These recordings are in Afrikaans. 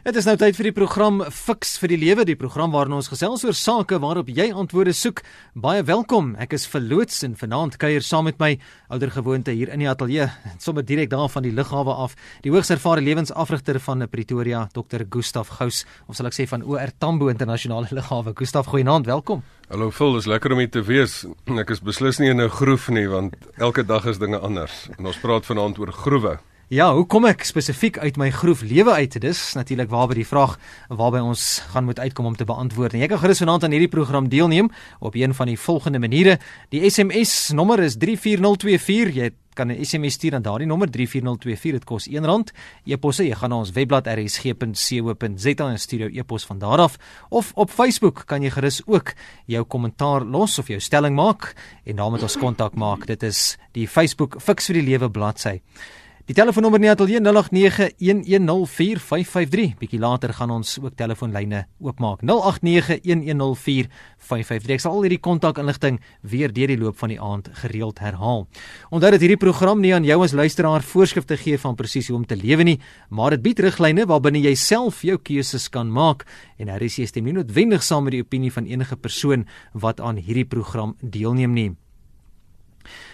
Dit is nou tyd vir die program Fix vir die Lewe, die program waarin ons gesels oor sake waarop jy antwoorde soek. Baie welkom. Ek is verloots en vanaand kuier saam met my ouer gewoonte hier in die ateljee, sommer direk daar van die lughawe af, die hoogs ervare lewensafrigter van Pretoria, Dr. Gustaf Gous, of sal ek sê van OR Tambo Internasionale Lughawe. Gustaf, goeienaand, welkom. Hallo Phil, dis lekker om hier te wees. Ek is beslis nie in 'n groef nie, want elke dag is dinge anders. En ons praat vanaand oor groewe. Ja, hoe kom ek spesifiek uit my groef lewe uit? Dis natuurlik waarby die vraag waarby ons gaan moet uitkom om te beantwoord. En jy kan gerus vanaand aan hierdie program deelneem op een van die volgende maniere. Die SMS nommer is 34024. Jy kan 'n SMS stuur aan daardie nommer 34024. Dit kos R1. E-posse, jy gaan na ons webblad rsg.co.za en stuur jou e-pos van daar af of op Facebook kan jy gerus ook jou kommentaar los of jou stelling maak en daarmee ons kontak maak. Dit is die Facebook Fix vir die Lewe bladsy. Die telefoonnommer in die ateljee 0891104553. Bietjie later gaan ons ook telefoonlyne oopmaak. 0891104553. Ek sal al hierdie kontakinligting weer deur die loop van die aand gereeld herhaal. Onthou dat hierdie program nie aan jou as luisteraar voorskrifte gee van presies hoe om te lewe nie, maar dit bied riglyne waarbinne jy self jou keuses kan maak en jy stem nie noodwendig saam met die opinie van enige persoon wat aan hierdie program deelneem nie.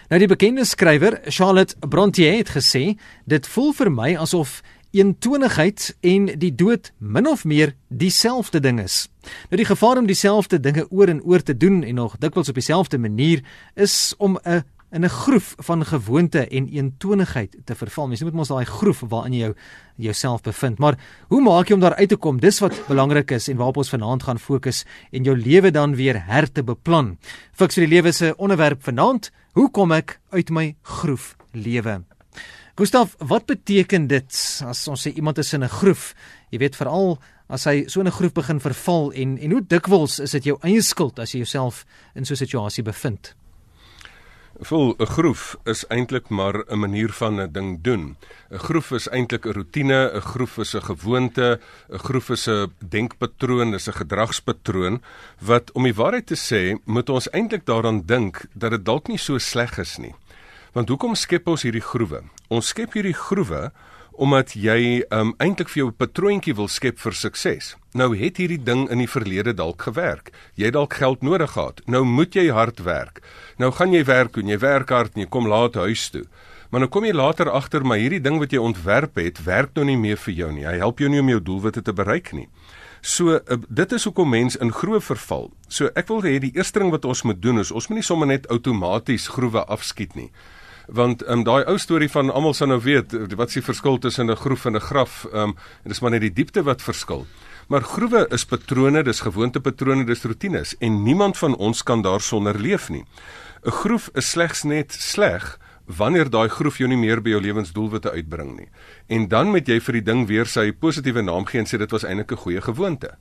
Nou die bekende skrywer Charlotte Brontë het gesê, dit voel vir my asof eentonigheid en die dood min of meer dieselfde ding is. Nou die gevaar om dieselfde dinge oor en oor te doen en nog dikwels op dieselfde manier is om 'n in 'n groef van gewoonte en eentonigheid te verval. Mens moet mos daai groef waarin jy jou jouself bevind. Maar hoe maak jy om daar uit te kom? Dis wat belangrik is en waarop ons vanaand gaan fokus en jou lewe dan weer her te beplan. Fiks vir die lewe se onderwerp vanaand. Hoe kom ek uit my groef lewe? Gustaf, wat beteken dit as ons sê iemand is in 'n groef? Jy weet veral as hy so 'n groef begin verval en en hoe dikwels is dit jou eie skuld as jy jouself in so 'n situasie bevind? Vol 'n groef is eintlik maar 'n manier van 'n ding doen. 'n Groef is eintlik 'n rotine, 'n groef is 'n gewoonte, 'n groef is 'n denkpatroon, is 'n gedragspatroon wat om die waarheid te sê, moet ons eintlik daaraan dink dat dit dalk nie so sleg is nie. Want hoekom skep ons hierdie groewe? Ons skep hierdie groewe omdat jy um, eintlik vir jou 'n patroontjie wil skep vir sukses. Nou het hierdie ding in die verlede dalk gewerk. Jy dalk geld nodig gehad. Nou moet jy hard werk. Nou gaan jy werk en jy werk hard en jy kom laat huis toe. Maar nou kom jy later agter maar hierdie ding wat jy ontwerp het, werk nou nie meer vir jou nie. Hy help jou nie om jou doelwitte te bereik nie. So uh, dit is hoekom mens in groewe verval. So ek wil hê die eerste ding wat ons moet doen is ons moet nie sommer net outomaties groewe afskiet nie want ehm um, daai ou storie van almal sal nou weet wat s'ie verskil tussen 'n groef en 'n graf ehm um, dis maar net die diepte wat verskil. Maar groewe is patrone, dis gewoontepatrone, dis rotines en niemand van ons kan daarsonder leef nie. 'n Groef is slegs net sleg wanneer daai groef jou nie meer by jou lewensdoelwitte uitbring nie. En dan moet jy vir die ding weer sy positiewe naam gee en sê dit was eintlik 'n goeie gewoonte.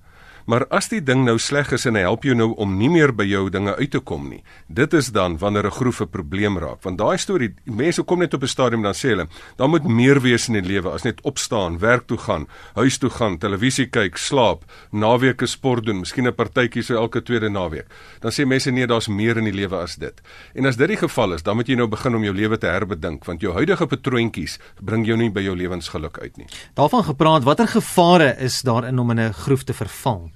Maar as die ding nou sleg is en hy help jou nou om nie meer by jou dinge uit te kom nie, dit is dan wanneer 'n groef 'n probleem raak. Want daai storie, mense kom net op 'n stadium dan sê hulle, daar moet meer wees in die lewe as net opstaan, werk toe gaan, huis toe gaan, televisie kyk, slaap, naweke sport doen, miskien 'n partytjie so elke tweede naweek. Dan sê mense nee, daar's meer in die lewe as dit. En as dit die geval is, dan moet jy nou begin om jou lewe te herbedink, want jou huidige patroontjies bring jou nie by jou lewensgeluk uit nie. Daarvan gepraat, watter gevare is daar in om in 'n groef te verval?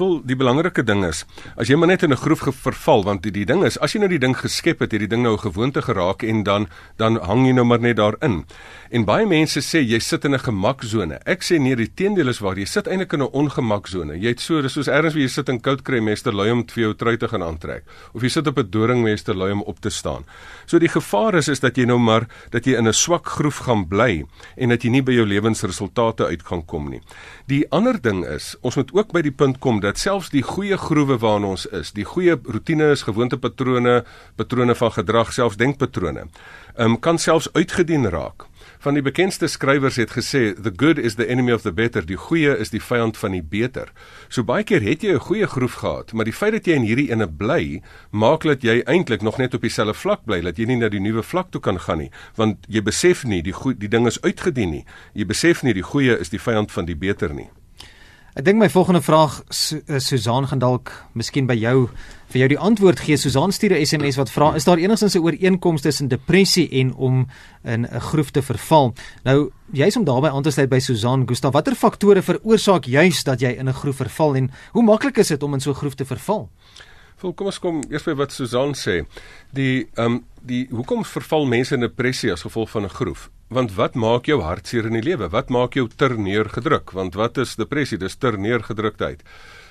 Voel die belangrike ding is as jy maar net in 'n groef verval want die, die ding is as jy nou die ding geskep het, het die ding nou 'n gewoonte geraak en dan dan hang jy nou maar net daarin. En baie mense sê jy sit in 'n gemaksone. Ek sê nee, die teendeel is waar. Jy sit eintlik in 'n ongemaksone. Jy het so dis soos ergens waar jy sit in koud kry meester lui om vir jou trui te gaan aantrek of jy sit op 'n doring meester lui om op te staan. So die gevaar is is dat jy nou maar dat jy in 'n swak groef gaan bly en dat jy nie by jou lewensresultate uit gaan kom nie. Die ander ding is, ons moet ook by die punt kom dat selfs die goeie groewe waarin ons is, die goeie rotines, gewoontepatrone, patrone van gedrag, selfs denkpatrone, um, kan selfs uitgedien raak. Van die bekendste skrywers het gesê the good is the enemy of the better, die goeie is die vyand van die beter. So baie keer het jy 'n goeie groef gehad, maar die feit dat jy in hierdie ene bly, maak dat jy eintlik nog net op dieselfde vlak bly, dat jy nie na die nuwe vlak toe kan gaan nie, want jy besef nie die goeie die ding is uitgedien nie. Jy besef nie die goeie is die vyand van die beter nie. Ek dink my volgende vraag eh, Susan gaan dalk miskien by jou vir jou die antwoord gee. Susan stuur 'n SMS wat vra: "Is daar enigstens 'n ooreenkoms tussen depressie en om in 'n groef te verval?" Nou, jy's om daarbey aan te sluit by Susan Gustaf. Watter faktore veroorsaak juis dat jy in 'n groef verval en hoe maklik is dit om in so 'n groef te verval? Vol kom ons kom eers by wat Susan sê. Die ehm um, die hoekom verval mense in depressie as gevolg van 'n groef? Want wat maak jou hartseer in die lewe? Wat maak jou ter neergedruk? Want wat is depressie? Dis ter neergedruktheid.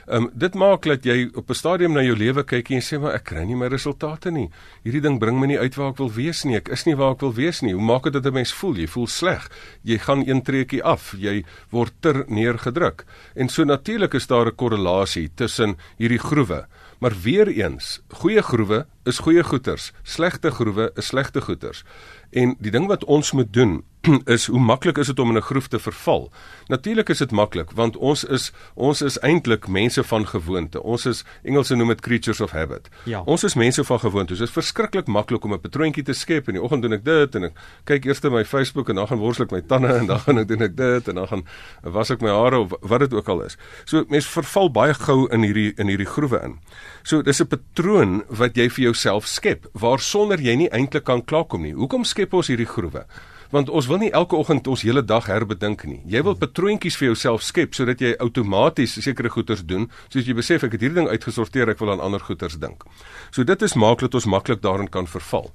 Ehm um, dit maak dat jy op 'n stadium na jou lewe kyk en jy sê maar ek kry nie my resultate nie. Hierdie ding bring my nie uit waar ek wil wees nie. Ek is nie waar ek wil wees nie. Hoe maak dit dat 'n mens voel? Jy voel sleg. Jy gaan een treukie af. Jy word ter neergedruk. En so natuurlik is daar 'n korrelasie tussen hierdie groewe. Maar weer eens, goeie groewe is goeie goeters, slegte groewe is slegte goeters. En die ding wat ons moet doen is hoe maklik is dit om in 'n groef te verval? Natuurlik is dit maklik want ons is ons is eintlik mense van gewoonte. Ons is Engelse noem dit creatures of habit. Ja. Ons is mense van gewoonte. Dit is verskriklik maklik om 'n patroontjie te skep. In die oggend doen ek dit en ek kyk eers my Facebook en dan gaan worstel ek my tande en dan gaan ek doen ek dit en dan gaan was ek my hare of wat dit ook al is. So mense verval baie gou in hierdie in hierdie groewe in. So dis 'n patroon wat jy vir jouself skep waar sonder jy nie eintlik kan klaarkom nie. Hoekom skep ons hierdie groewe? want ons wil nie elke oggend ons hele dag herbedink nie. Jy wil patroontjies vir jouself skep sodat jy outomaties sekere goeders doen, soos jy besef ek het hierdie ding uitgesorteer, ek wil aan ander goeders dink. So dit is maak dat ons maklik daarin kan verval.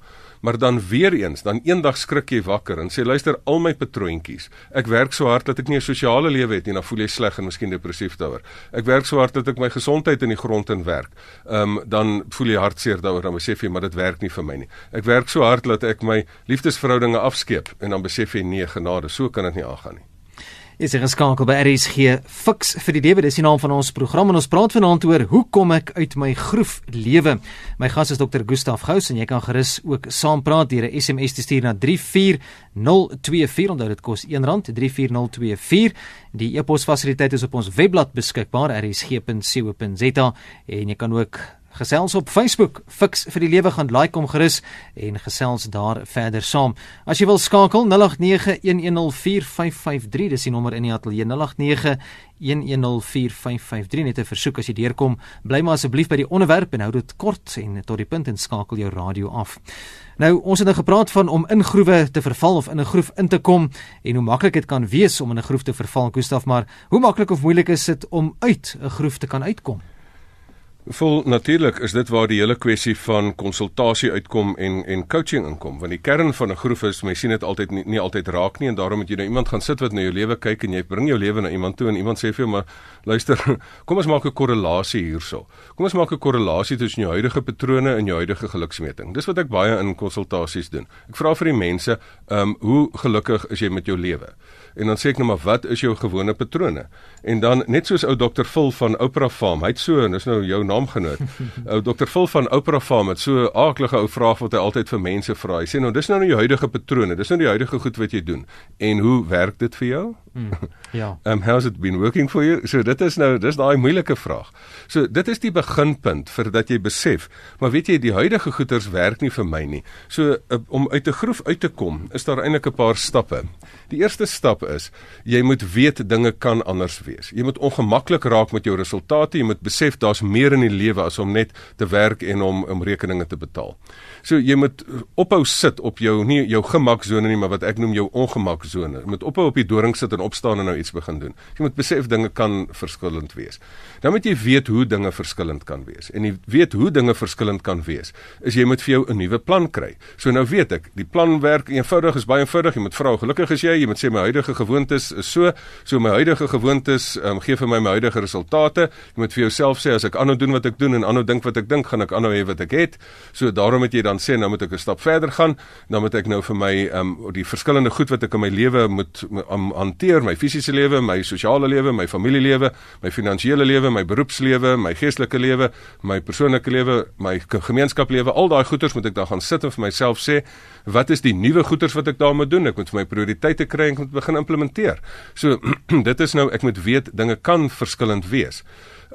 Maar dan weer eens, dan eendag skrik jy wakker en sê luister al my patroontjies. Ek werk so hard dat ek nie 'n sosiale lewe het nie, dan voel jy sleg en miskien depressief daaroor. Ek werk so hard dat ek my gesondheid in die grond in werk. Ehm um, dan voel jy hartseer daaroor, dan besef jy maar dit werk nie vir my nie. Ek werk so hard dat ek my liefdesverhoudinge afskeep en dan besef jy nee, genade, so kan dit nie aangaan nie is hier geskakel by RSG Fix vir die lewe. Dis die naam van ons program en ons praat vanaand oor hoe kom ek uit my groef lewe. My gas is Dr. Gustaf Gous en jy kan gerus ook saam praat deur 'n SMS te stuur na 34024. Onthou dit kos R1 34024. Die e-pos fasiliteit is op ons webblad beskikbaar rsg.co.za en jy kan ook Gesels op Facebook, Fix vir die lewe gaan like om gerus en gesels daar verder saam. As jy wil skakel 0891104553, dis die nommer in die ateljee 0891104553 net 'n versoek as jy deurkom, bly maar asseblief by die onderwerp en hou dit kort en tot die punt en skakel jou radio af. Nou, ons het nou gepraat van om in groewe te verval of in 'n groef in te kom en hoe maklik dit kan wees om in 'n groef te verval, Gustaf, maar hoe maklik of moeilik is dit om uit 'n groef te kan uitkom? Vol natuurlik is dit waar die hele kwessie van konsultasie uitkom en en coaching inkom want die kern van 'n groef is mense sien dit altyd nie, nie altyd raak nie en daarom moet jy nou iemand gaan sit wat na jou lewe kyk en jy bring jou lewe na iemand toe en iemand sê vir jou maar luister kom ons maak 'n korrelasie hierso. Kom ons maak 'n korrelasie tussen jou huidige patrone en jou huidige geluksmeting. Dis wat ek baie in konsultasies doen. Ek vra vir die mense ehm um, hoe gelukkig is jy met jou lewe? En dan sê ek nou maar wat is jou gewone patrone? En dan net soos ou dokter Phil van Oprah Farm hy het so en dis nou jou naamgenoot. Ou dokter Phil van Oprah Farm het so 'n aardige ou vraag wat hy altyd vir mense vra. Hy sê nou dis nou nou jou huidige patrone dis nou die huidige goed wat jy doen. En hoe werk dit vir jou mm, ja um how's it been working for you so dit is nou dis daai moeilike vraag so dit is die beginpunt vir dat jy besef maar weet jy die huidige goeters werk nie vir my nie so uh, om uit 'n groef uit te kom is daar eintlik 'n paar stappe die eerste stap is jy moet weet dinge kan anders wees. Jy moet ongemaklik raak met jou resultate. Jy moet besef daar's meer in die lewe as om net te werk en om om rekeninge te betaal. So jy moet ophou sit op jou nie jou gemaksone nie, maar wat ek noem jou ongemaksone. Jy moet ophou op die doring sit en opstaan en nou iets begin doen. Jy moet besef dinge kan verskillend wees. Dan moet jy weet hoe dinge verskillend kan wees. En jy weet hoe dinge verskillend kan wees. Is jy moet vir jou 'n nuwe plan kry. So nou weet ek, die plan werk eenvoudig is baie eenvoudig. Jy moet vra gelukkig is jy? Jy moet sê my huidige gewoontes is so, so my huidige gewoontes um, gee vir my my huidige resultate. Jy moet vir jouself sê as ek aanhou doen wat ek doen en aanhou dink wat ek dink, gaan ek aanhou hê wat ek het. So daarom moet jy dan sê nou moet ek 'n stap verder gaan. Dan moet ek nou vir my um, die verskillende goed wat ek in my lewe moet um, hanteer, my fisiese lewe, my sosiale lewe, my familielewe, my finansiële lewe, my beroepslewe, my geestelike lewe, my persoonlike lewe, my gemeenskaplewe, al daai goeders moet ek dan gaan sit en vir myself sê, wat is die nuwe goeders wat ek daarmee doen? Ek moet vir my prioriteite kry en ek moet begin implementeer. So dit is nou ek moet weet dinge kan verskillend wees.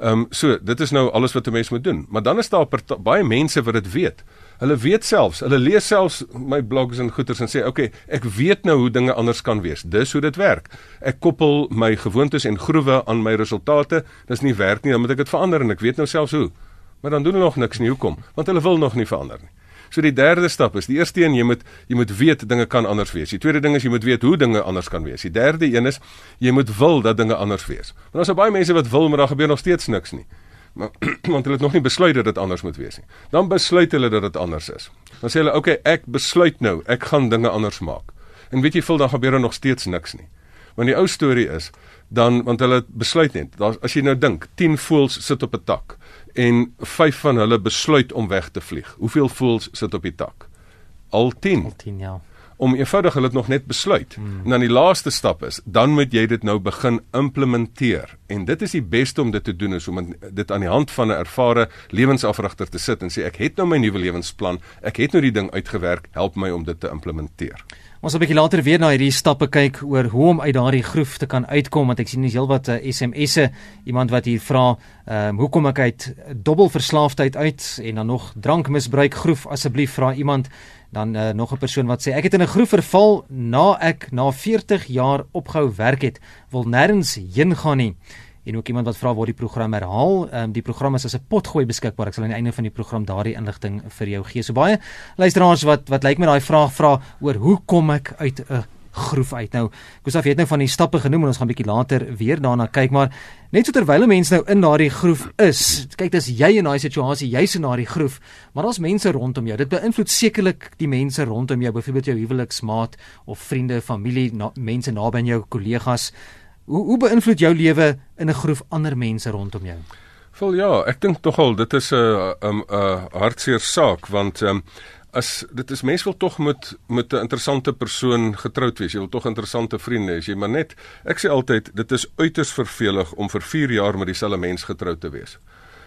Ehm um, so, dit is nou alles wat 'n mens moet doen. Maar dan is daar baie mense wat dit weet. Hulle weet selfs, hulle lees selfs my blogs en goeters en sê, "Oké, okay, ek weet nou hoe dinge anders kan wees. Dis hoe dit werk. Ek koppel my gewoontes en groewe aan my resultate. Dis nie werk nie, dan moet ek dit verander en ek weet nou selfs hoe." Maar dan doen hulle nog niks nie. Hoekom? Want hulle wil nog nie verander nie. So die derde stap is, die eerste een jy moet jy moet weet dinge kan anders wees. Die tweede ding is jy moet weet hoe dinge anders kan wees. Die derde een is jy moet wil dat dinge anders wees. Want daar's baie mense wat wil maar daar gebeur nog steeds niks nie maar want hulle het nog nie besluit dat dit anders moet wees nie. Dan besluit hulle dat dit anders is. Dan sê hulle, "Oké, okay, ek besluit nou, ek gaan dinge anders maak." En weet jy, vol dan gebeur er nog steeds niks nie. Want die ou storie is dan want hulle besluit net. Daar as jy nou dink, 10 voëls sit op 'n tak en 5 van hulle besluit om weg te vlieg. Hoeveel voëls sit op die tak? Al 10. Al 10 ja om eenvoudig hulle nog net besluit. Hmm. En dan die laaste stap is, dan moet jy dit nou begin implementeer. En dit is die beste om dit te doen is om dit aan die hand van 'n ervare lewensafrigter te sit en sê ek het nou my nuwe lewensplan, ek het nou die ding uitgewerk, help my om dit te implementeer. Ons sal 'n bietjie later weer na hierdie stappe kyk oor hoe om uit daardie groef te kan uitkom want ek sien dis heelwat uh, eh, SMS'e iemand wat hier vra ehm um, hoe kom ek uit dubbelverslaafdheid uit en dan nog drankmisbruik groef asseblief vra iemand Dan uh, nog 'n persoon wat sê ek het in 'n groef verval na ek na 40 jaar opgehou werk het, wil nêrens heen gaan nie. En ook iemand wat vra waar die program herhaal. Ehm um, die program is as 'n potgooi beskikbaar. Ek sal aan die einde van die program daardie inligting vir jou gee. So baie luisteraars wat wat lyk like met daai vraag vra oor hoe kom ek uit 'n groef uit. Nou, Gustaf het nou van die stappe genoem en ons gaan bietjie later weer daarna kyk, maar net so terwyl mense nou in daardie groef is, kyk dis jy in daai situasie, jy's in daardie groef, maar daar's mense rondom jou. Dit beïnvloed sekerlik die mense rondom jou, byvoorbeeld jou huweliksmaat of vriende, familie, na, mense naby aan jou, kollegas. Hoe hoe beïnvloed jou lewe in 'n groef ander mense rondom jou? Vol ja, ek dink tog al dit is 'n 'n 'n hartseer saak want ehm um, as dit is mens wil tog met met 'n interessante persoon getroud wees. Jy wil tog interessante vriende hê. Maar net ek sê altyd dit is uiters vervelig om vir 4 jaar met dieselfde mens getroud te wees.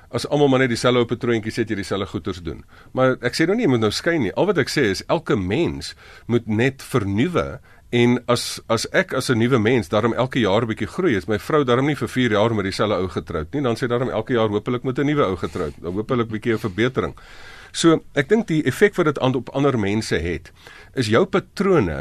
As almal maar net dieselfde op 'n troontjie sit jy dieselfde goeters doen. Maar ek sê nou nie jy moet nou skei nie. Al wat ek sê is elke mens moet net vernuwe en as as ek as 'n nuwe mens daarom elke jaar 'n bietjie groei, is my vrou daarom nie vir 4 jaar met dieselfde ou getroud nie. Dan sê daarom elke jaar hopelik met 'n nuwe ou getroud. Dan hopelik 'n bietjie 'n verbetering. So, ek dink die effek wat dit aan op ander mense het, is jou patrone,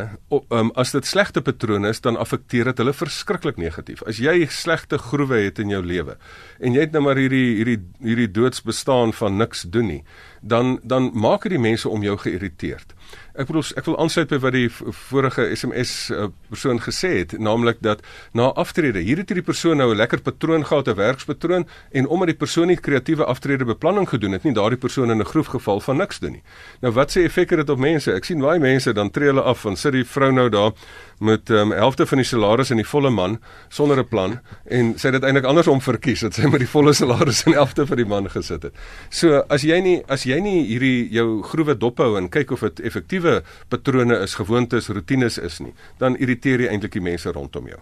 um, as dit slegte patrone is, dan affekteer dit hulle verskriklik negatief. As jy slegte groewe het in jou lewe en jy het nou maar hierdie hierdie hierdie doodsbestaan van niks doen nie, dan dan maak dit die mense om jou geïrriteerd. Ek bedoel ek wil aansluit by wat die vorige SMS uh, persoon gesê het, naamlik dat na aftrede, hier het hierdie persoon nou 'n lekker patroon gehad, 'n werkspatroon en omdat die persoon nie kreatiewe aftrede beplanning gedoen het nie, daardie persoon in 'n groef geval van niks doen nie. Nou wat sê effek het dit op mense? Ek sien baie mense dan tree hulle af en sit die vrou nou daar met ehm um, helfte van die salaris in die volle man sonder 'n plan en sy het dit eintlik andersom verkies dat sy met die volle salaris in helfte van die man gesit het. So as jy nie as jy nie hierdie jou groewe dophou en kyk of dit effektiewe patrone is, gewoontes, rotines is nie, dan irriteer jy eintlik die mense rondom jou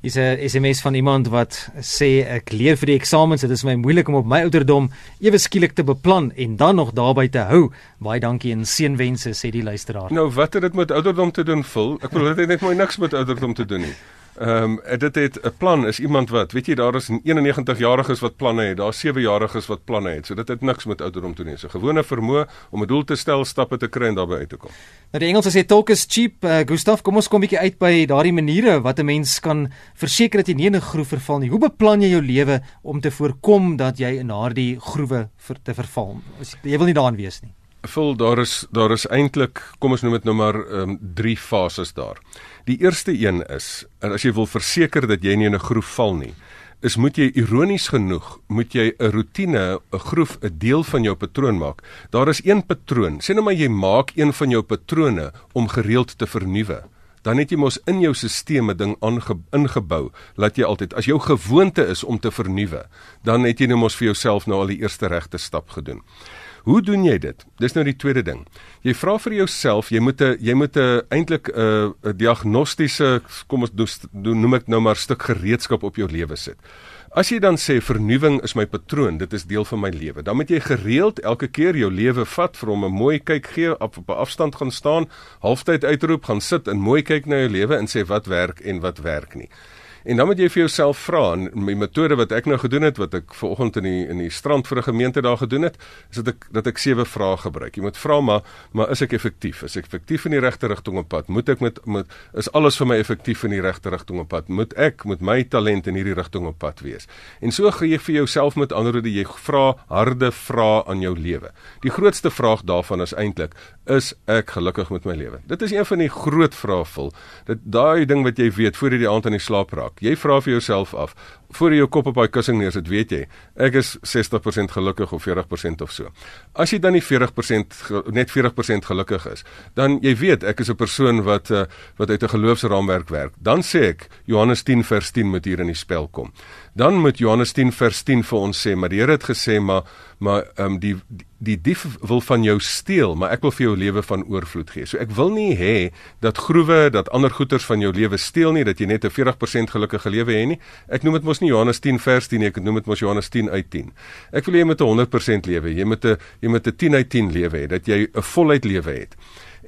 is 'n SMS van iemand wat sê ek leer vir die eksamens, dit is my moeilik om op my ouderdom ewe skielik te beplan en dan nog daarby te hou. Baie dankie en seënwense sê die luisteraar. Nou wat het dit met ouderdom te doen, vul? Ek bedoel dit het net mooi niks met ouderdom te doen nie. Ehm um, dit het 'n plan is iemand wat weet jy daar is 91 jariges wat planne het, daar 7 jariges wat planne het. So dit het niks met ouderdom te doen nie. So gewone vermoë om 'n doel te stel, stappe te kry en daarby uit te kom. Nou die Engelse sê talk is cheap. Uh, Gustaf, kom ons kom 'n bietjie uit by daardie maniere wat 'n mens kan verseker dat jy nie in 'n groef verval nie. Hoe beplan jy jou lewe om te voorkom dat jy in daardie groewe ver, te verval? Jy wil nie daarin wees nie. Vul daar is daar is eintlik kom ons noem dit nou maar ehm um, drie fases daar. Die eerste een is as jy wil verseker dat jy nie in 'n groef val nie, is moet jy ironies genoeg moet jy 'n rotine, 'n groef 'n deel van jou patroon maak. Daar is een patroon. Sê nou maar jy maak een van jou patrone om gereeld te vernuwe. Dan het jy mos in jou stelsel 'n ding ingebou, laat jy altyd as jou gewoonte is om te vernuwe, dan het jy nou mos vir jouself nou al die eerste regte stap gedoen. Hoe doen jy dit? Dis nou die tweede ding. Jy vra vir jouself, jy moet 'n jy moet 'n eintlik 'n 'n diagnostiese kom ons doen noem ek nou maar stuk gereedskap op jou lewe sit. As jy dan sê vernuwing is my patroon, dit is deel van my lewe, dan moet jy gereeld elke keer jou lewe vat vir hom 'n mooi kyk gee, op 'n afstand gaan staan, halftyd uitroep, gaan sit en mooi kyk na jou lewe en sê wat werk en wat werk nie. En dan moet jy vir jouself vra en my metode wat ek nou gedoen het wat ek vanoggend in die in die strand vir 'n gemeente daar gedoen het, is dat ek dat ek sewe vrae gebruik. Jy moet vra maar maar is ek effektief? Is ek effektief in die regte rigting op pad? Moet ek met met is alles vir my effektief in die regte rigting op pad? Moet ek met my talent in hierdie rigting op pad wees? En so gee jy vir jouself met ander woorde jy vra harde vrae aan jou lewe. Die grootste vraag daarvan is eintlik is ek gelukkig met my lewe? Dit is een van die groot vrae vol. Dit daai ding wat jy weet voor jy die aand aan die slaap raak. Jy vra vir jouself af, voor jy jou kop op daai kussing neersit, weet jy, ek is 60% gelukkig of 40% of so. As jy dan nie 40% net 40% gelukkig is, dan jy weet ek is 'n persoon wat uh, wat uit 'n geloofsraamwerk werk. Dan sê ek Johannes 10 vers 10 moet hier in die spel kom. Dan moet Johannes 10 vers 10 vir ons sê, maar die Here het gesê maar maar ehm um, die, die die dief wil van jou steel, maar ek wil vir jou lewe van oorvloed gee. So ek wil nie hê dat groewe, dat ander goederes van jou lewe steel nie, dat jy net 'n 40% gelukkige lewe hê nie. Ek noem dit mos nie Johannes 10 vers 10 nie, ek noem dit mos Johannes 10 uit 10. Ek wil jy met 'n 100% lewe, jy met 'n jy met 'n 10 uit 10 lewe hê, dat jy 'n voluit lewe het.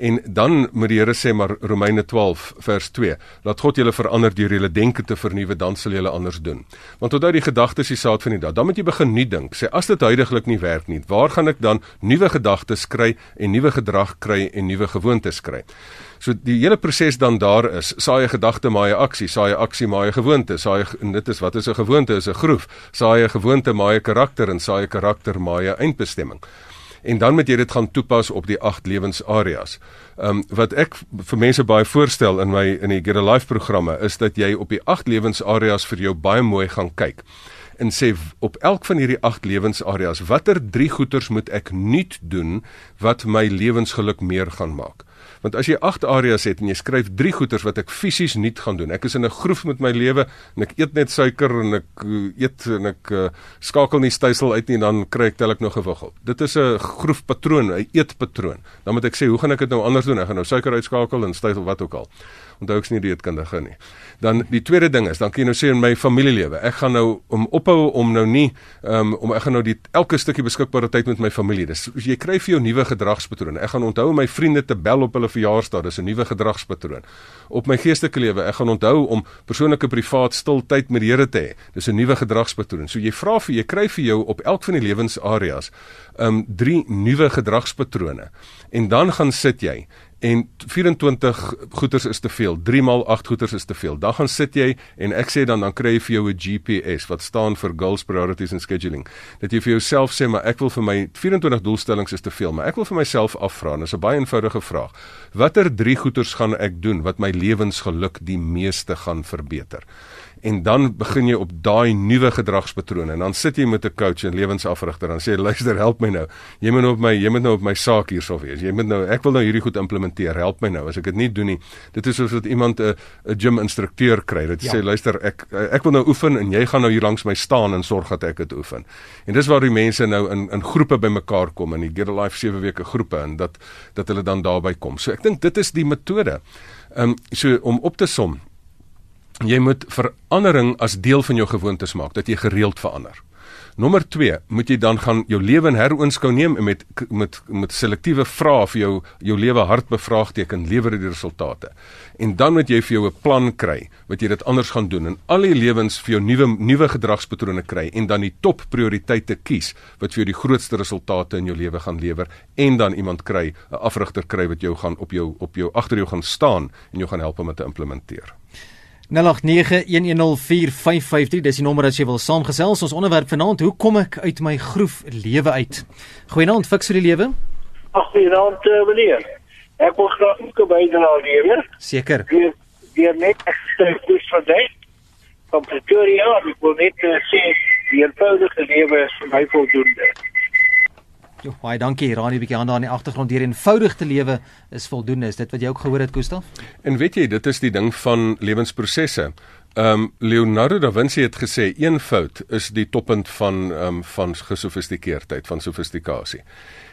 En dan moet die Here sê maar Romeine 12 vers 2, laat God julle verander deur julle denke te vernuwe, dan sal julle anders doen. Want onthou die gedagtes is die saad van die dag. Dan moet jy begin nuut dink. Sê as dit huidigelik nie werk nie, waar gaan ek dan nuwe gedagtes kry en nuwe gedrag kry en nuwe gewoontes kry? So die hele proses dan daar is, saai 'n gedagte maai 'n aksie, saai 'n aksie maai 'n gewoonte, saai en dit is wat is 'n gewoonte? Is 'n groef. Saai 'n gewoonte maai 'n karakter en saai 'n karakter maai 'n eindbestemming en dan moet jy dit gaan toepas op die agt lewensareas. Ehm um, wat ek vir mense baie voorstel in my in die Get a Life programme is dat jy op die agt lewensareas vir jou baie mooi gaan kyk en sê op elk van hierdie agt lewensareas watter drie goeters moet ek nuut doen wat my lewensgeluk meer gaan maak. Want as jy 8 areas het en jy skryf 3 goeters wat ek fisies nie gaan doen. Ek is in 'n groef met my lewe en ek eet net suiker en ek uh, eet en ek uh, skakel nie stysel uit nie en dan kry ek tel ek nog gewig op. Dit is 'n groefpatroon, 'n eetpatroon. Dan moet ek sê, hoe gaan ek dit nou anders doen? Ek gaan nou suiker uitskakel en stysel wat ook al onthou ek's nie dieetkundige nie. Dan die tweede ding is, dan kan jy nou sê in my familielewe, ek gaan nou om ophou om nou nie um, om ek gaan nou die elke stukkie beskikbare tyd met my familie. Dis jy kry vir jou nuwe gedragspatrone. Ek gaan onthou om my vriende te bel op hulle verjaarsdae, dis 'n nuwe gedragspatroon. Op my geestelike lewe, ek gaan onthou om persoonlike privaat stil tyd met die Here te hê. Dis 'n nuwe gedragspatroon. So jy vra vir jy kry vir jou op elk van die lewensareas um drie nuwe gedragspatrone. En dan gaan sit jy en 24 goeters is te veel. 3 maal 8 goeters is te veel. Dan gaan sit jy en ek sê dan dan kry jy vir jou 'n GPS wat staan vir goals priorities and scheduling. Dat jy vir jouself sê maar ek wil vir my 24 doelstellings is te veel, maar ek wil vir myself afvra. Dis 'n baie eenvoudige vraag. Watter 3 goeters gaan ek doen wat my lewensgeluk die meeste gaan verbeter? En dan begin jy op daai nuwe gedragspatrone. En dan sit jy met 'n coach en lewensafrigter en sê luister help my nou. Jy moet nou op my jy moet nou op my saak hierso wees. Jy moet nou ek wil nou hierdie goed implementeer. Help my nou. As ek dit nie doen nie. Dit is soos wat iemand 'n 'n gym instrukteur kry dit ja. sê luister ek ek wil nou oefen en jy gaan nou hier langs my staan en sorg dat ek dit oefen. En dis waar die mense nou in in groepe bymekaar kom in die Get a Life 7 weke groepe en dat dat hulle dan daarby kom. So ek dink dit is die metode. Ehm um, so om op te som jy moet verandering as deel van jou gewoontes maak dat jy gereeld verander. Nommer 2, moet jy dan gaan jou lewe in heroonskou neem en met met met selektiewe vrae vir jou jou lewe hard bevraagteken lewer die resultate. En dan moet jy vir jou 'n plan kry wat jy dit anders gaan doen en al die lewens vir jou nuwe nuwe gedragspatrone kry en dan die top prioriteite kies wat vir jou die grootste resultate in jou lewe gaan lewer en dan iemand kry, 'n afrigter kry wat jou gaan op jou op jou agter jou gaan staan en jou gaan help om dit te implementeer. 0891104553 dis die nommer as jy wil saamgesels. Ons onderwerp vanaand hoe kom ek uit my groef lewe uit? Goeienaand fiks vir die lewe? Ag goeienaand uh, meneer. Ek wil graag ook bydra lewe Seker. Weer weer net ek sê dis vir dit van Pretoria ek wil net uh, sê die eenvoudige lewe is vir my voldoende Jo, baie dankie. Raai 'n bietjie aan daar in die agtergrond deur eenvoudig te lewe is voldoende. Is dit wat jy ook gehoor het, Gustaf? En weet jy, dit is die ding van lewensprosesse. Ehm um, Leonardo da Vinci het gesê een fout is die toppunt van ehm um, van gesofistikeerdheid, van sofistikasie.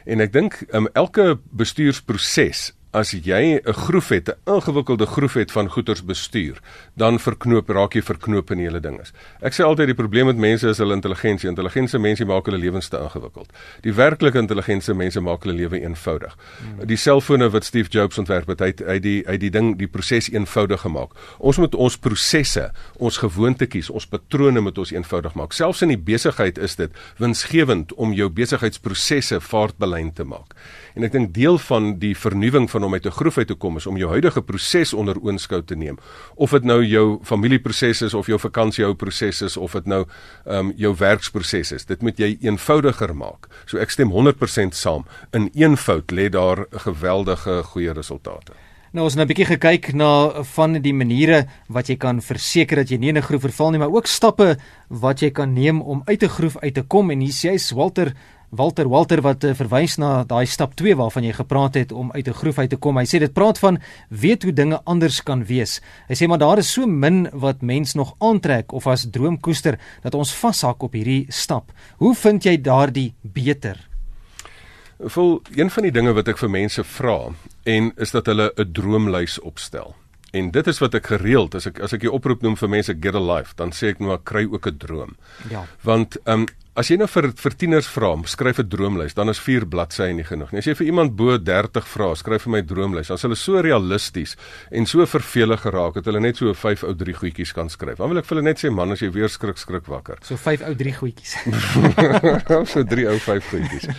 En ek dink ehm um, elke bestuursproses as jy 'n groef het, 'n ingewikkelde groef het van goeders bestuur, dan verknoop raak jy verknoop in hele ding is. Ek sê altyd die probleem met mense is hulle intelligensie. Intelligente mense maak hulle lewens te ingewikkeld. Die werklike intelligente mense maak hulle lewe eenvoudig. Hmm. Die selfone wat Steve Jobs ontwerp het, hy hy die hy die ding die proses eenvoudig gemaak. Ons moet ons prosesse, ons gewoontetjies, ons patrone moet ons eenvoudig maak. Selfs in die besigheid is dit winsgewend om jou besigheidsprosesse vaartbelyn te maak. En ek dink deel van die vernuwing van om uit 'n groef uit te kom is om jou huidige proses onder oënskou te neem. Of dit nou jou familieproses is of jou vakansiehou proses is of dit nou ehm um, jou werksproses is. Dit moet jy eenvoudiger maak. So ek stem 100% saam. In eenvoud lê daar geweldige goeie resultate. Nou ons het 'n bietjie gekyk na van die maniere wat jy kan verseker dat jy nie in 'n groef verval nie, maar ook stappe wat jy kan neem om uit 'n groef uit te kom en hier sê hy Walter Walter Walter wat uh, verwys na daai stap 2 waarvan jy gepraat het om uit 'n groef uit te kom. Hy sê dit praat van weet hoe dinge anders kan wees. Hy sê maar daar is so min wat mens nog aantrek of as droomkoester dat ons vashak op hierdie stap. Hoe vind jy daardie beter? Vol een van die dinge wat ek vir mense vra en is dat hulle 'n droomlys opstel. En dit is wat ek gereeld as ek as ek die oproep noem vir mense get a life, dan sê ek nou kry ook 'n droom. Ja. Want ehm um, As jy nou vir vir tieners vra, skryf 'n droomlys, dan is 4 bladsye nie genoeg nie. As jy vir iemand bo 30 vra, skryf vir my droomlys, dan is hulle so realisties en so vervelig geraak dat hulle net so 5 ou 3 goedjies kan skryf. Dan wil ek vir hulle net sê man, as jy weer skrik skrik wakker. So 5 ou 3 goedjies. so 3 ou 5 goedjies.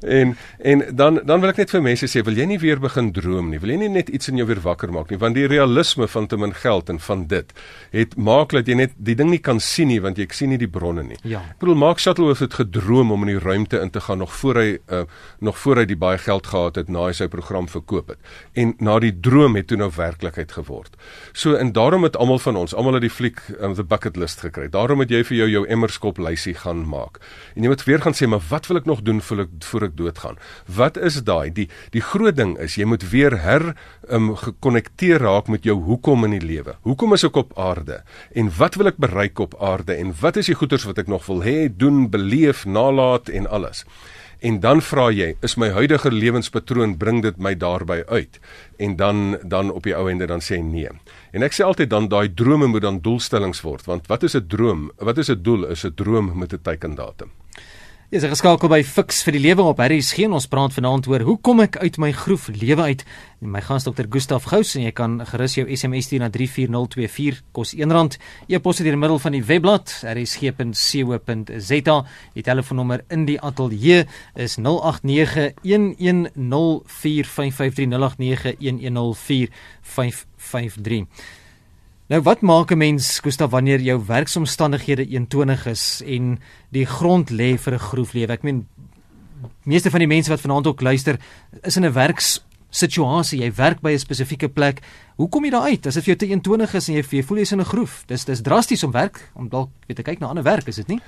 En en dan dan wil ek net vir mense sê, wil jy nie weer begin droom nie? Wil jy nie net iets in jou weer wakker maak nie? Want die realisme van te min geld en van dit het maak dat jy net die ding nie kan sien nie want jy sien nie die bronne nie. Ja. Ek bedoel maak Shuttlehoof het gedroom om in die ruimte in te gaan nog voor hy uh, nog voor hy die baie geld gehad het na hy sy program verkoop het. En na die droom het toe nou werklikheid geword. So en daarom het almal van ons, almal het die fliek um, the bucket list gekry. Daarom het jy vir jou jou emmerskop lysie gaan maak. En jy moet weer gaan sê, maar wat wil ek nog doen voor ek voor ek doodgaan? Wat is daai? Die die groot ding is jy moet weer her um, gekonnekteer raak met jou hoekom in die lewe. Hoekom is ek op aarde? En wat wil ek bereik op aarde? En wat is die goeders wat ek nog wil hê, doen, beleef, nalat en alles? En dan vra jy, is my huidige lewenspatroon bring dit my daarby uit? En dan dan op die ou ende dan sê nee. En ek sê altyd dan daai drome moet dan doelstellings word, want wat is 'n droom? Wat is 'n doel? Is 'n droom met 'n teikendatum. Jy is geskakel by Fix vir die lewe op Harris geen. Ons praat vanaand oor hoe kom ek uit my groef lewe uit? En my gas dokter Gustaf Gous en jy kan gerus jou SMS stuur na 34024 kos R1. E-pos deur middel van die webblad rsg.co.za die telefoonnommer in die ateljee is 0891104553 Nou wat maak 'n mens Gustaf wanneer jou werksomstandighede eentonig is en die grond lê vir 'n groeflewe? Ek meen meeste van die mense wat vanaand ook luister is in 'n werkssituasie. Jy werk by 'n spesifieke plek. Hoe kom jy daar uit as dit vir jou te eentonig is en jy, jy voel jy's in 'n groef? Dis dis drasties om werk om dalk weet te kyk na ander werk, is dit nie?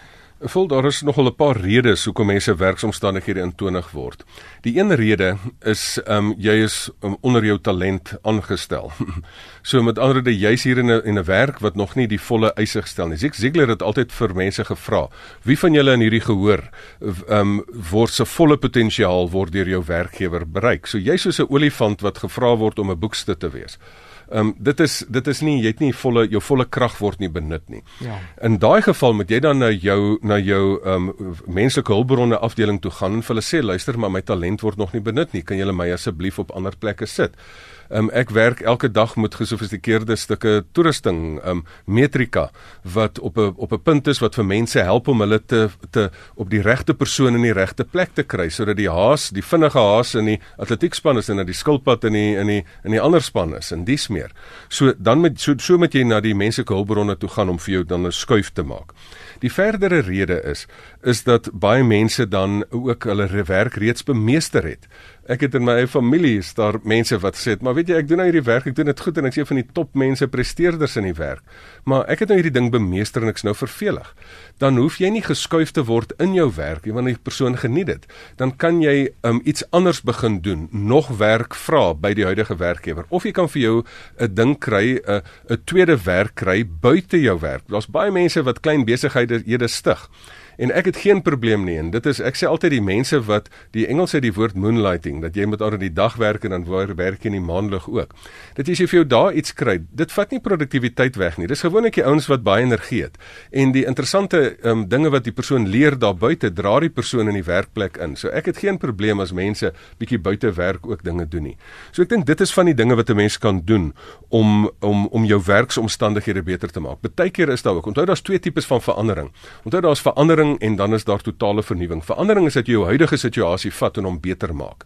Vol daar is nogal 'n paar redes hoekom mense werksomstandighede intonig word. Die een rede is ehm um, jy is um, onder jou talent aangestel. so met ander woorde jy's hier in 'n in 'n werk wat nog nie die volle eise gestel nie. Zig Ziglar het altyd vir mense gevra, wie van julle in hierdie gehoor ehm um, word se volle potensiaal word deur jou werkgewer bereik? So jy's soos 'n olifant wat gevra word om 'n boekste te wees. Ehm um, dit is dit is nie jy het nie volle jou volle krag word nie benut nie. Ja. In daai geval moet jy dan na jou na jou ehm um, menslike hulpbronne afdeling toe gaan en vir hulle sê luister maar my talent word nog nie benut nie. Kan julle my asseblief op ander plekke sit? Um, ek werk elke dag met gesofistikeerde stukke toerusting, um metrika wat op 'n op 'n punt is wat vir mense help om hulle te te op die regte persoon in die regte plek te kry sodat die haas, die vinnige haas in die atletiekspan is en dat die skilpad in die in die in die ander span is en dis meer. So dan met so so moet jy na die menslike hulpbronne toe gaan om vir jou dan 'n skuif te maak. Die verdere rede is is dat baie mense dan ook hulle werk reeds bemeester het. Ek het in my eie familie is daar mense wat sê, maar weet jy, ek doen nou hierdie werk, ek doen dit goed en ek sien van die top mense presteerders in die werk. Maar ek het nou hierdie ding bemeester en ek's nou vervelig. Dan hoef jy nie geskuif te word in jou werk nie, want die persoon geniet dit. Dan kan jy um, iets anders begin doen, nog werk vra by die huidige werkgewer of jy kan vir jou 'n ding kry, 'n 'n tweede werk kry buite jou werk. Daar's baie mense wat klein besighede stig En ek het geen probleem nie en dit is ek sê altyd die mense wat die Engels sê die woord moonlighting dat jy moet aan die dag werk en dan werk in die maanlig ook. Dit is jy vir jou daar iets kry. Dit vat nie produktiwiteit weg nie. Dis gewoonlik die ouens wat baie energie het. En die interessante um, dinge wat die persoon leer daar buite dra die persoon in die werkplek in. So ek het geen probleem as mense bietjie buite werk ook dinge doen nie. So ek dink dit is van die dinge wat 'n mens kan doen om om om jou werksomstandighede beter te maak. Partykeer is daar ook. Onthou daar's twee tipes van verandering. Onthou daar's verandering en dan is daar totale vernuwing. Verandering is dat jy jou huidige situasie vat en hom beter maak.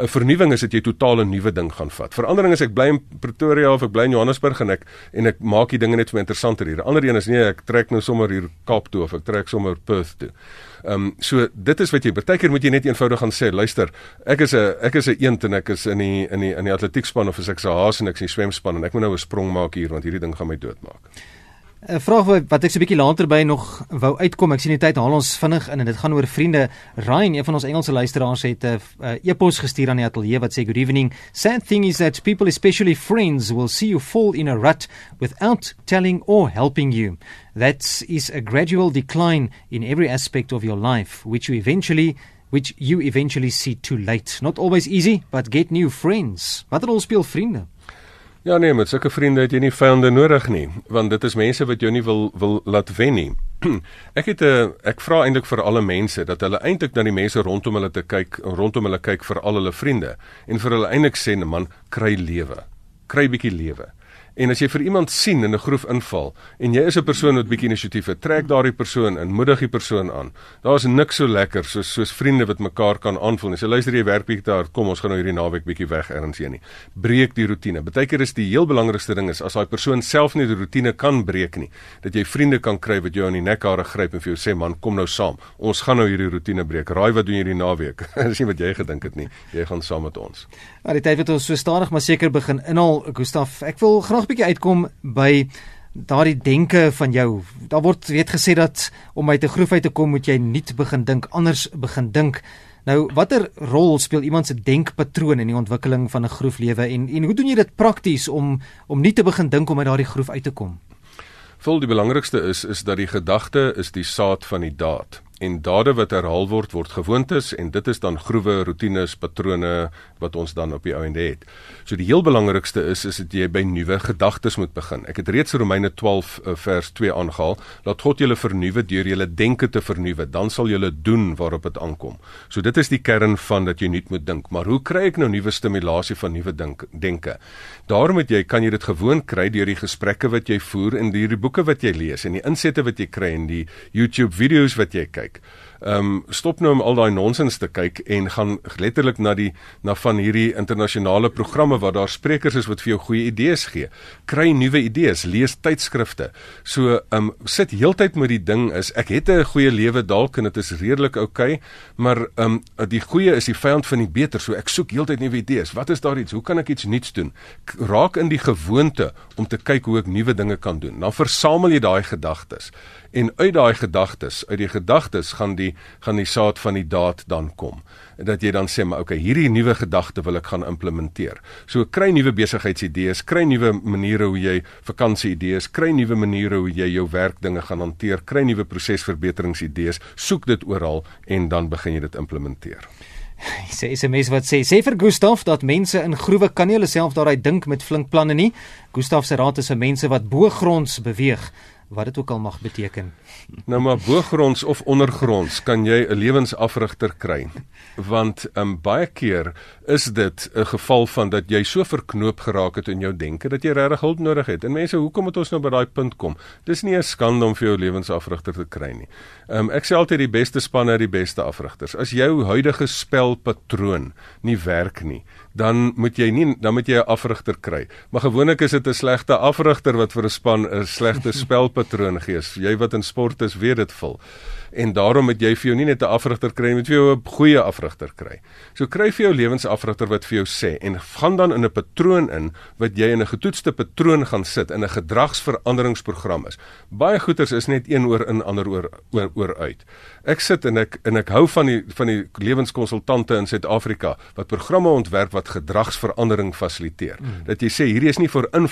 'n Vernuwing is dat jy totaal 'n nuwe ding gaan vat. Verandering is ek bly in Pretoria of ek bly in Johannesburg en ek en ek maak die dinge net vir interessanter hier. Ander een is nee, ek trek nou sommer hier Kaap toe of ek trek sommer Perth toe. Ehm um, so dit is wat jy partykeer moet jy net eenvoudig gaan sê, luister, ek is 'n ek is 'n eend en ek is in die in die in die atletiekspan of as ek 'n haas en ek is in die swemspan en ek moet nou 'n sprong maak hier want hierdie ding gaan my doodmaak. 'n Vraag wat ek so 'n bietjie later by nog wou uitkom. Ek sien die tyd haal ons vinnig in en dit gaan oor vriende. Ryan, een van ons Engelse luisteraars het 'n uh, e-pos gestuur aan die ateljee wat sê good evening. Sad thing is that people especially friends will see you fall in a rut without telling or helping you. That is a gradual decline in every aspect of your life which you eventually which you eventually see too late. Not always easy, but get new friends. Wat rol speel vriende? Ja nee, met sulke vriende het jy nie vyande nodig nie, want dit is mense wat jou nie wil wil laat wen nie. ek het 'n uh, ek vra eintlik vir alle mense dat hulle eintlik na die mense rondom hulle te kyk, rondom hulle kyk vir al hulle vriende en vir hulle eintlik sê, man, kry lewe. Kry bietjie lewe. En as jy vir iemand sien in 'n groef inval en jy is 'n persoon wat bietjie inisiatief het, trek daardie persoon in, moedig die persoon aan. Daar's niks so lekker soos soos vriende wat mekaar kan aanvoel. As jy luister jy werk bietjie daar, kom ons gaan nou hierdie naweek bietjie weg ergens heen nie. Breek die rotine. Partykeer is die heel belangrikste ding is as daai persoon self nie die rotine kan breek nie, dat jy vriende kan kry wat jou aan die nekhare gryp en vir jou sê man, kom nou saam. Ons gaan nou hierdie rotine breek. Raai wat doen jy hierdie naweek? Dis nie wat jy gedink het nie. Jy gaan saam met ons. Maar die tyd wat ons so stadig maar seker begin inhaal, Gustaf. Ek wil graag bietjie uitkom by daardie denke van jou. Daar word weet gesê dat om uit 'n groef uit te kom moet jy nuut begin dink, anders begin dink. Nou, watter rol speel iemand se denkpatroon in die ontwikkeling van 'n groeflewe en en hoe doen jy dit prakties om om nie te begin dink om uit daardie groef uit te kom? Vol die belangrikste is is dat die gedagte is die saad van die daad en dade wat herhaal word word gewoontes en dit is dan groewe, rotines, patrone wat ons dan op die ou ende het. So die heel belangrikste is is dat jy by nuwe gedagtes moet begin. Ek het reeds Romeine 12 uh, vers 2 aangehaal, laat God julle vernuwe deur julle denke te vernuwe, dan sal julle doen waarop dit aankom. So dit is die kern van dat jy nuut moet dink. Maar hoe kry ek nou nuwe stimulasie van nuwe dink denke? Daarom moet jy kan jy dit gewoon kry deur die gesprekke wat jy voer en deur die boeke wat jy lees en die insette wat jy kry en die YouTube video's wat jy kyk kyk. Ehm um, stop nou om al daai nonsens te kyk en gaan letterlik na die na van hierdie internasionale programme waar daar sprekers is wat vir jou goeie idees gee. Kry nuwe idees, lees tydskrifte. So ehm um, sit heeltyd met die ding is ek het 'n goeie lewe dalk en dit is redelik oukei, okay, maar ehm um, die goeie is die vyand van die beter. So ek soek heeltyd nuwe idees. Wat is daar iets? Hoe kan ek iets nuuts doen? Raak in die gewoonte om te kyk hoe ek nuwe dinge kan doen. Dan versamel jy daai gedagtes en uit daai gedagtes, uit die gedagtes gaan die gaan die saad van die daad dan kom. Dat jy dan sê maar okay, hierdie nuwe gedagte wil ek gaan implementeer. So kry nuwe besigheidsidees, kry nuwe maniere hoe jy vakansieidees, kry nuwe maniere hoe jy jou werkdinge gaan hanteer, kry nuwe prosesverbeteringsidees, soek dit oral en dan begin jy dit implementeer. Sê SMS wat sê sê vir Gustaf dat mense in groewe kan nie hulle self daaruit dink met flink planne nie. Gustaf se raad is vir mense wat bo gronds beweeg wat dit ook al mag beteken. Nou maar boogronds of ondergronds kan jy 'n lewensafrigter kry. Want um, baie keer is dit 'n geval van dat jy so verknoop geraak het in jou denke dat jy regtig hulp nodig het. En mense, hoekom het ons nou by daai punt kom? Dis nie 'n skande om vir jou lewensafrigter te kry nie. Um, ek sê altyd die beste spanne het die beste afrigters. As jou huidige spelpatroon nie werk nie, dan moet jy nie dan moet jy 'n afrigter kry. Maar gewoonlik is dit 'n slegte afrigter wat vir 'n span 'n slegte spelpatroon gee. Jy wat in sport is, weet dit vol en daarom moet jy vir jou nie net 'n afrigter kry, jy moet vir jou 'n goeie afrigter kry. So kry vir jou lewensafrigter wat vir jou sê en gaan dan in 'n patroon in wat jy in 'n getoetste patroon gaan sit in 'n gedragsveranderingsprogram is. Baie goeters is net een oor in ander oor oor, oor uit. Ek sit en ek en ek hou van die van die lewenskonsultante in Suid-Afrika wat programme ontwerp wat gedragsverandering fasiliteer. Mm. Dat jy sê hierdie is nie vir inligting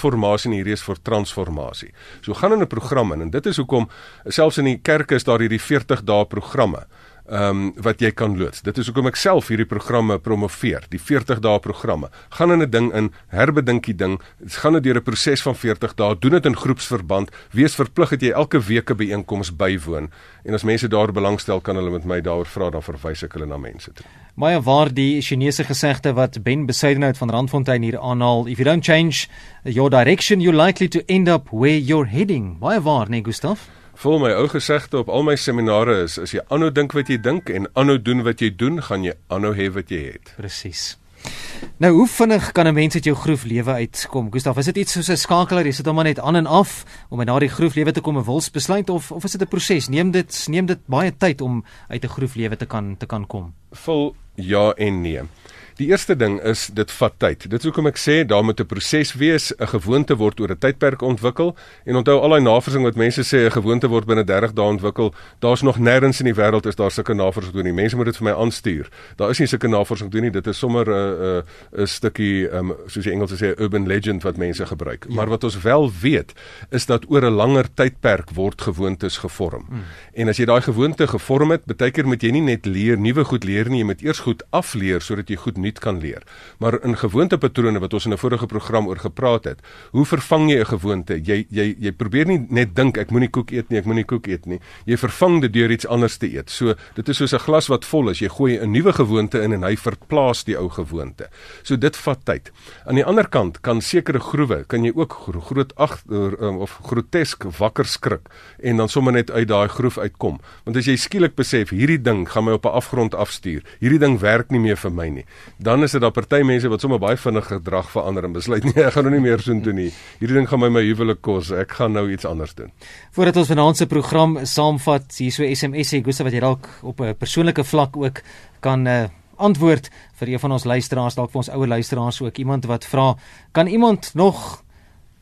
nie, hierdie is vir transformasie. So gaan in 'n program in en dit is hoekom selfs in die kerke is daar hierdie 40 dae programme ehm um, wat jy kan loods. Dit is hoekom ek self hierdie programme promoveer, die 40 dae programme. Gaan in 'n ding in, herbedink die ding. Dit gaan net deur 'n proses van 40 dae. Doen dit in groepsverband. Wees verplig dat jy elke week 'n byeenkoms bywoon. En as mense daar belangstel, kan hulle met my daaroor vra, dan verwys ek hulle na mense toe. Baie waar die Chinese gesegde wat Ben Besuidenhout van Randfontein hier aanhaal, if you don't change your direction, you're likely to end up where you're heading. Baie waar, nee Gustaf? Vol my ou gesegde op al my seminare is as jy aanhou dink wat jy dink en aanhou doen wat jy doen, gaan jy aanhou hê wat jy het. Presies. Nou hoe vinnig kan 'n mens uit jou groef lewe uitkom? Gustaf, is dit iets soos 'n skakelaar, jy sit hom net aan en af om in daardie groef lewe te kom en wils besluit of of is dit 'n proses? Neem dit neem dit baie tyd om uit 'n groef lewe te kan te kan kom. Vol ja en nee. Die eerste ding is dit vat tyd. Dit is hoekom ek sê daar moet 'n proses wees, 'n gewoonte word oor 'n tydperk ontwikkel en onthou al daai navorsing wat mense sê 'n gewoonte word binne 30 dae ontwikkel, daar's nog nêrens in die wêreld is daar sulke navorsing doen nie. Mense moet dit vir my aanstuur. Daar is nie sulke navorsing doen nie. Dit is sommer 'n uh, 'n uh, 'n stukkie um, soos die Engelse sê urban legend wat mense gebruik. Ja. Maar wat ons wel weet is dat oor 'n langer tydperk word gewoontes gevorm. Mm. En as jy daai gewoonte gevorm het, baie keer moet jy nie net leer nuwe goed leer nie, jy moet eers goed afleer sodat jy goed nuut kan leer. Maar in gewoontepatrone wat ons in 'n vorige program oor gepraat het, hoe vervang jy 'n gewoonte? Jy jy jy probeer nie net dink ek moenie koek eet nie, ek moenie koek eet nie. Jy vervang dit deur iets anders te eet. So dit is soos 'n glas wat vol is. Jy gooi 'n nuwe gewoonte in en hy verplaas die ou gewoonte. So dit vat tyd. Aan die ander kant kan sekere groewe kan jy ook groot agter um, of grotesk wakker skrik en dan sommer net uit daai groef uitkom. Want as jy skielik besef hierdie ding gaan my op 'n afgrond afstuur. Hierdie ding werk nie meer vir my nie. Dan is dit daar party mense wat sommer baie vinnig gedrag verander en besluit nee, ek gaan nou nie meer so doen nie. Hierdie ding gaan my my huwelik kos. Ek gaan nou iets anders doen. Voordat ons vanaand se program saamvat, hier so SMS sê Gustav wat jy dalk op 'n persoonlike vlak ook kan uh, antwoord vir een van ons luisteraars, dalk vir ons ouer luisteraars ook iemand wat vra, kan iemand nog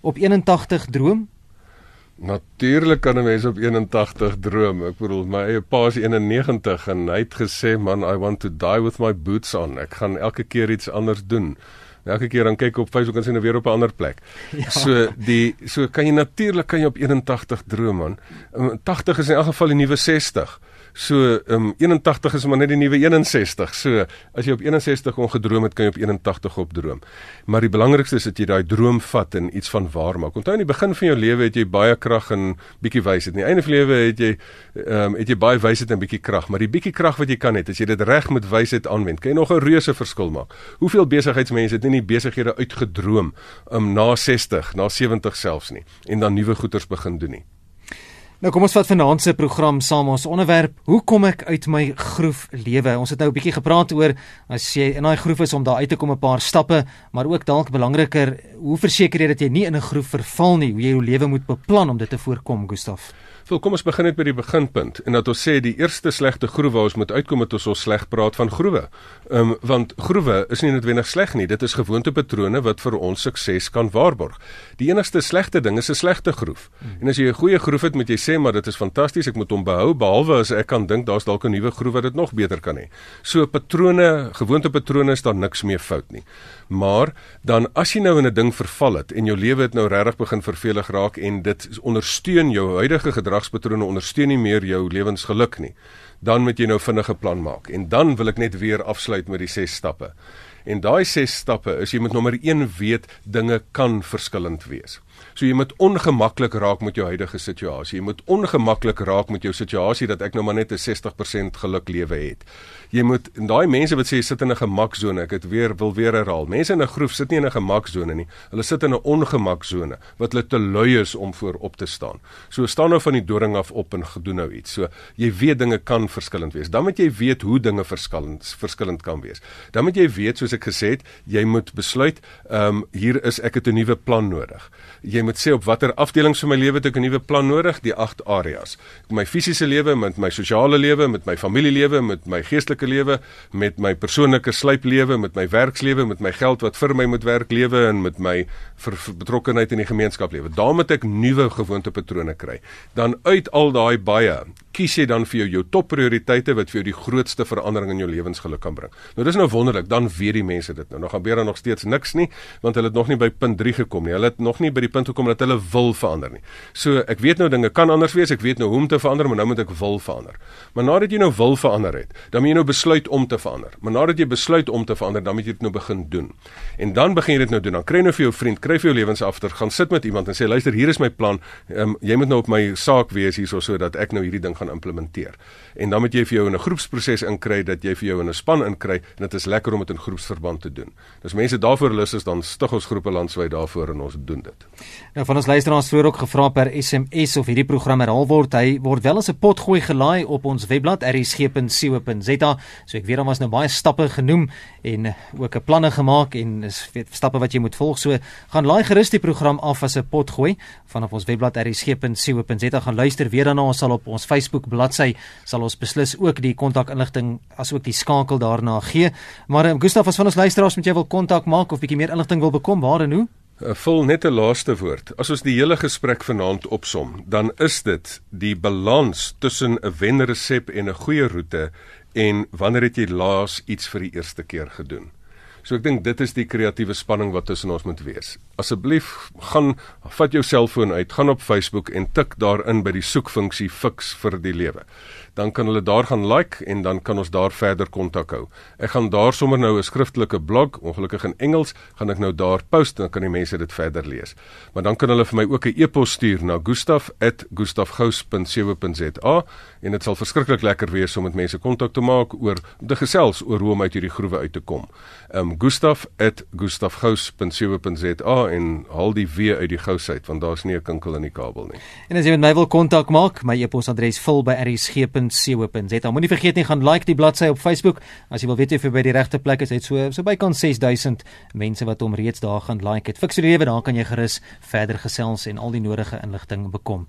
op 81 droom? Natuurlik kan 'n mens op 81 droom. Ek bedoel my eie pa is 91 en hy het gesê man I want to die with my boots on. Ek gaan elke keer iets anders doen. Elke keer dan kyk op Facebook en sien nou weer op 'n ander plek. Ja. So die so kan jy natuurlik kan jy op 81 droom man. 80 is in elk geval die nuwe 60. So, um 81 is maar net die nuwe 61. So, as jy op 61 ongedroom het, kan jy op 81 opdroom. Maar die belangrikste is dat jy daai droom vat en iets van waar maak. Onthou in die begin van jou lewe het jy baie krag en bietjie wysheid. In die einde van lewe het jy um het jy baie wysheid en bietjie krag, maar die bietjie krag wat jy kan het, as jy dit reg met wysheid aanwend, kan jy nog 'n reuse verskil maak. Hoeveel besigheidsmense het nie nie besighede uitgedroom um na 60, na 70 selfs nie en dan nuwe goeders begin doen nie. Nou kom ons vat vanaand se program saam. Ons onderwerp hoe kom ek uit my groef lewe? Ons het nou 'n bietjie gepraat oor as jy in daai groef is om daar uit te kom 'n paar stappe maar ook dalk belangriker hoe verseker jy dat jy nie in 'n groef verval nie? Hoe jy jou lewe moet beplan om dit te voorkom Gustaf So kom ons begin net by die beginpunt en dat ons sê die eerste slegte groewe waar ons moet uitkom het ons ons sleg praat van groewe. Ehm um, want groewe is nie noodwendig sleg nie, dit is gewoontepatrone wat vir ons sukses kan waarborg. Die enigste slegte ding is 'n slegte groef. En as jy 'n goeie groef het, moet jy sê maar dit is fantasties, ek moet hom behou behalwe as ek kan dink daar's dalk 'n nuwe groef wat dit nog beter kan hê. So patrone, gewoontepatrone is daar niks meer fout nie. Maar dan as jy nou in 'n ding verval het en jou lewe het nou regtig begin vervelig raak en dit ondersteun jou huidige gedragspatrone ondersteun nie meer jou lewensgeluk nie, dan moet jy nou vinnige plan maak. En dan wil ek net weer afsluit met die 6 stappe. En daai 6 stappe is jy moet nommer 1 weet dinge kan verskillend wees. So jy moet ongemaklik raak met jou huidige situasie. Jy moet ongemaklik raak met jou situasie dat ek nou maar net 'n 60% geluk lewe het. Jy moet en daai mense wat sê jy sit in 'n gemaksone, ek het weer wil weer herhaal. Mense in 'n groef sit nie in 'n gemaksone nie. Hulle sit in 'n ongemaksone wat hulle te lui is om voor op te staan. So staan nou van die doring af op en gedoen nou iets. So jy weet dinge kan verskillend wees. Dan moet jy weet hoe dinge verskillend verskillend kan wees. Dan moet jy weet soos ek gesê het, jy moet besluit, ehm um, hier is ek het 'n nuwe plan nodig. Jy moet sê op watter afdelings van my lewe het ek 'n nuwe plan nodig? Die 8 areas. My fisiese lewe, met my sosiale lewe, met my familielewe, met my geestelike lewe, met my persoonlike slyplewe, met my werkslewe, met my geld wat vir my moet werk lewe en met my betrokkenheid in die gemeenskap lewe. Daar moet ek nuwe gewoontepatrone kry. Dan uit al daai baie kies jy dan vir jou jou topprioriteite wat vir jou die grootste verandering in jou lewensgeluk kan bring. Nou dis nou wonderlik, dan weet die mense dit nou. Nou gebeur nog steeds niks nie, want hulle het nog nie by punt 3 gekom nie. Hulle het nog nie by die punt gekom dat hulle wil verander nie. So ek weet nou dinge kan anders wees. Ek weet nou hoe om te verander, maar nou moet ek wil verander. Maar nadat jy nou wil verander het, dan moet jy nou besluit om te verander. Maar nadat jy besluit om te verander, dan moet jy dit nou begin doen. En dan begin jy dit nou doen. Dan kry jy nou vir jou vriend, kry vir jou lewensafter, gaan sit met iemand en sê luister, hier is my plan. Um, jy moet nou op my saak wees hierso sodat ek nou hierdie ding gaan implementeer. En dan moet jy vir jou in 'n groepsproses inkry dat jy vir jou in 'n span inkry en dit is lekker om dit in groepsverband te doen. Dis mense daarvoor lus is dan stig ons groepe landwyd daarvoor en ons doen dit. Nou van ons luisteraars vroeër ook gevra per SMS of hierdie program herhaal word. Hy word wel as 'n potgooi gelaai op ons webblad rsg.co.za. So ek weet daar was nou baie stappe genoem en ook 'n planne gemaak en is stappe wat jy moet volg. So gaan laai gerus die program af as 'n potgooi vanaf ons webblad rsg.co.za. Gaan luister weer daarna. Ons sal op ons Facebook bladsy sal ons beslis ook die kontakinligting asook die skakel daarna gee. Maar um, Gustaf, as van ons luisteraars met jou wil kontak maak of bietjie meer inligting wil bekom, waar en hoe? Uh, vul net 'n laaste woord. As ons die hele gesprek vanaand opsom, dan is dit die balans tussen 'n wenresep en 'n goeie roete en wanneer het jy laas iets vir die eerste keer gedoen? So ek dink dit is die kreatiewe spanning wat tussen ons moet wees. Asseblief gaan vat jou selfoon uit, gaan op Facebook en tik daarin by die soekfunksie fix vir die lewe dan kan hulle daar gaan like en dan kan ons daar verder kontak hou. Ek gaan daar sommer nou 'n skriftelike blog, ongelukkig in Engels, gaan ek nou daar post en dan kan die mense dit verder lees. Maar dan kan hulle vir my ook 'n e-pos stuur na gustaf@gustafgous.co.za en dit sal verskriklik lekker wees om met mense kontak te maak oor die gesels oor hoe om uit hierdie groewe uit te kom. Um gustaf@gustafgous.co.za en haal die w uit die gous uit want daar's nie 'n kinkel in die kabel nie. En as jy met my wil kontak maak, my e-posadres vul by rsg www.co.za. Moenie vergeet nie gaan like die bladsy op Facebook as jy wil weet of jy by die regte plek is. Hy het so so bykans 6000 mense wat hom reeds daar gaan like het. Fiks die lewe, daar kan jy gerus verder gesels en al die nodige inligting bekom.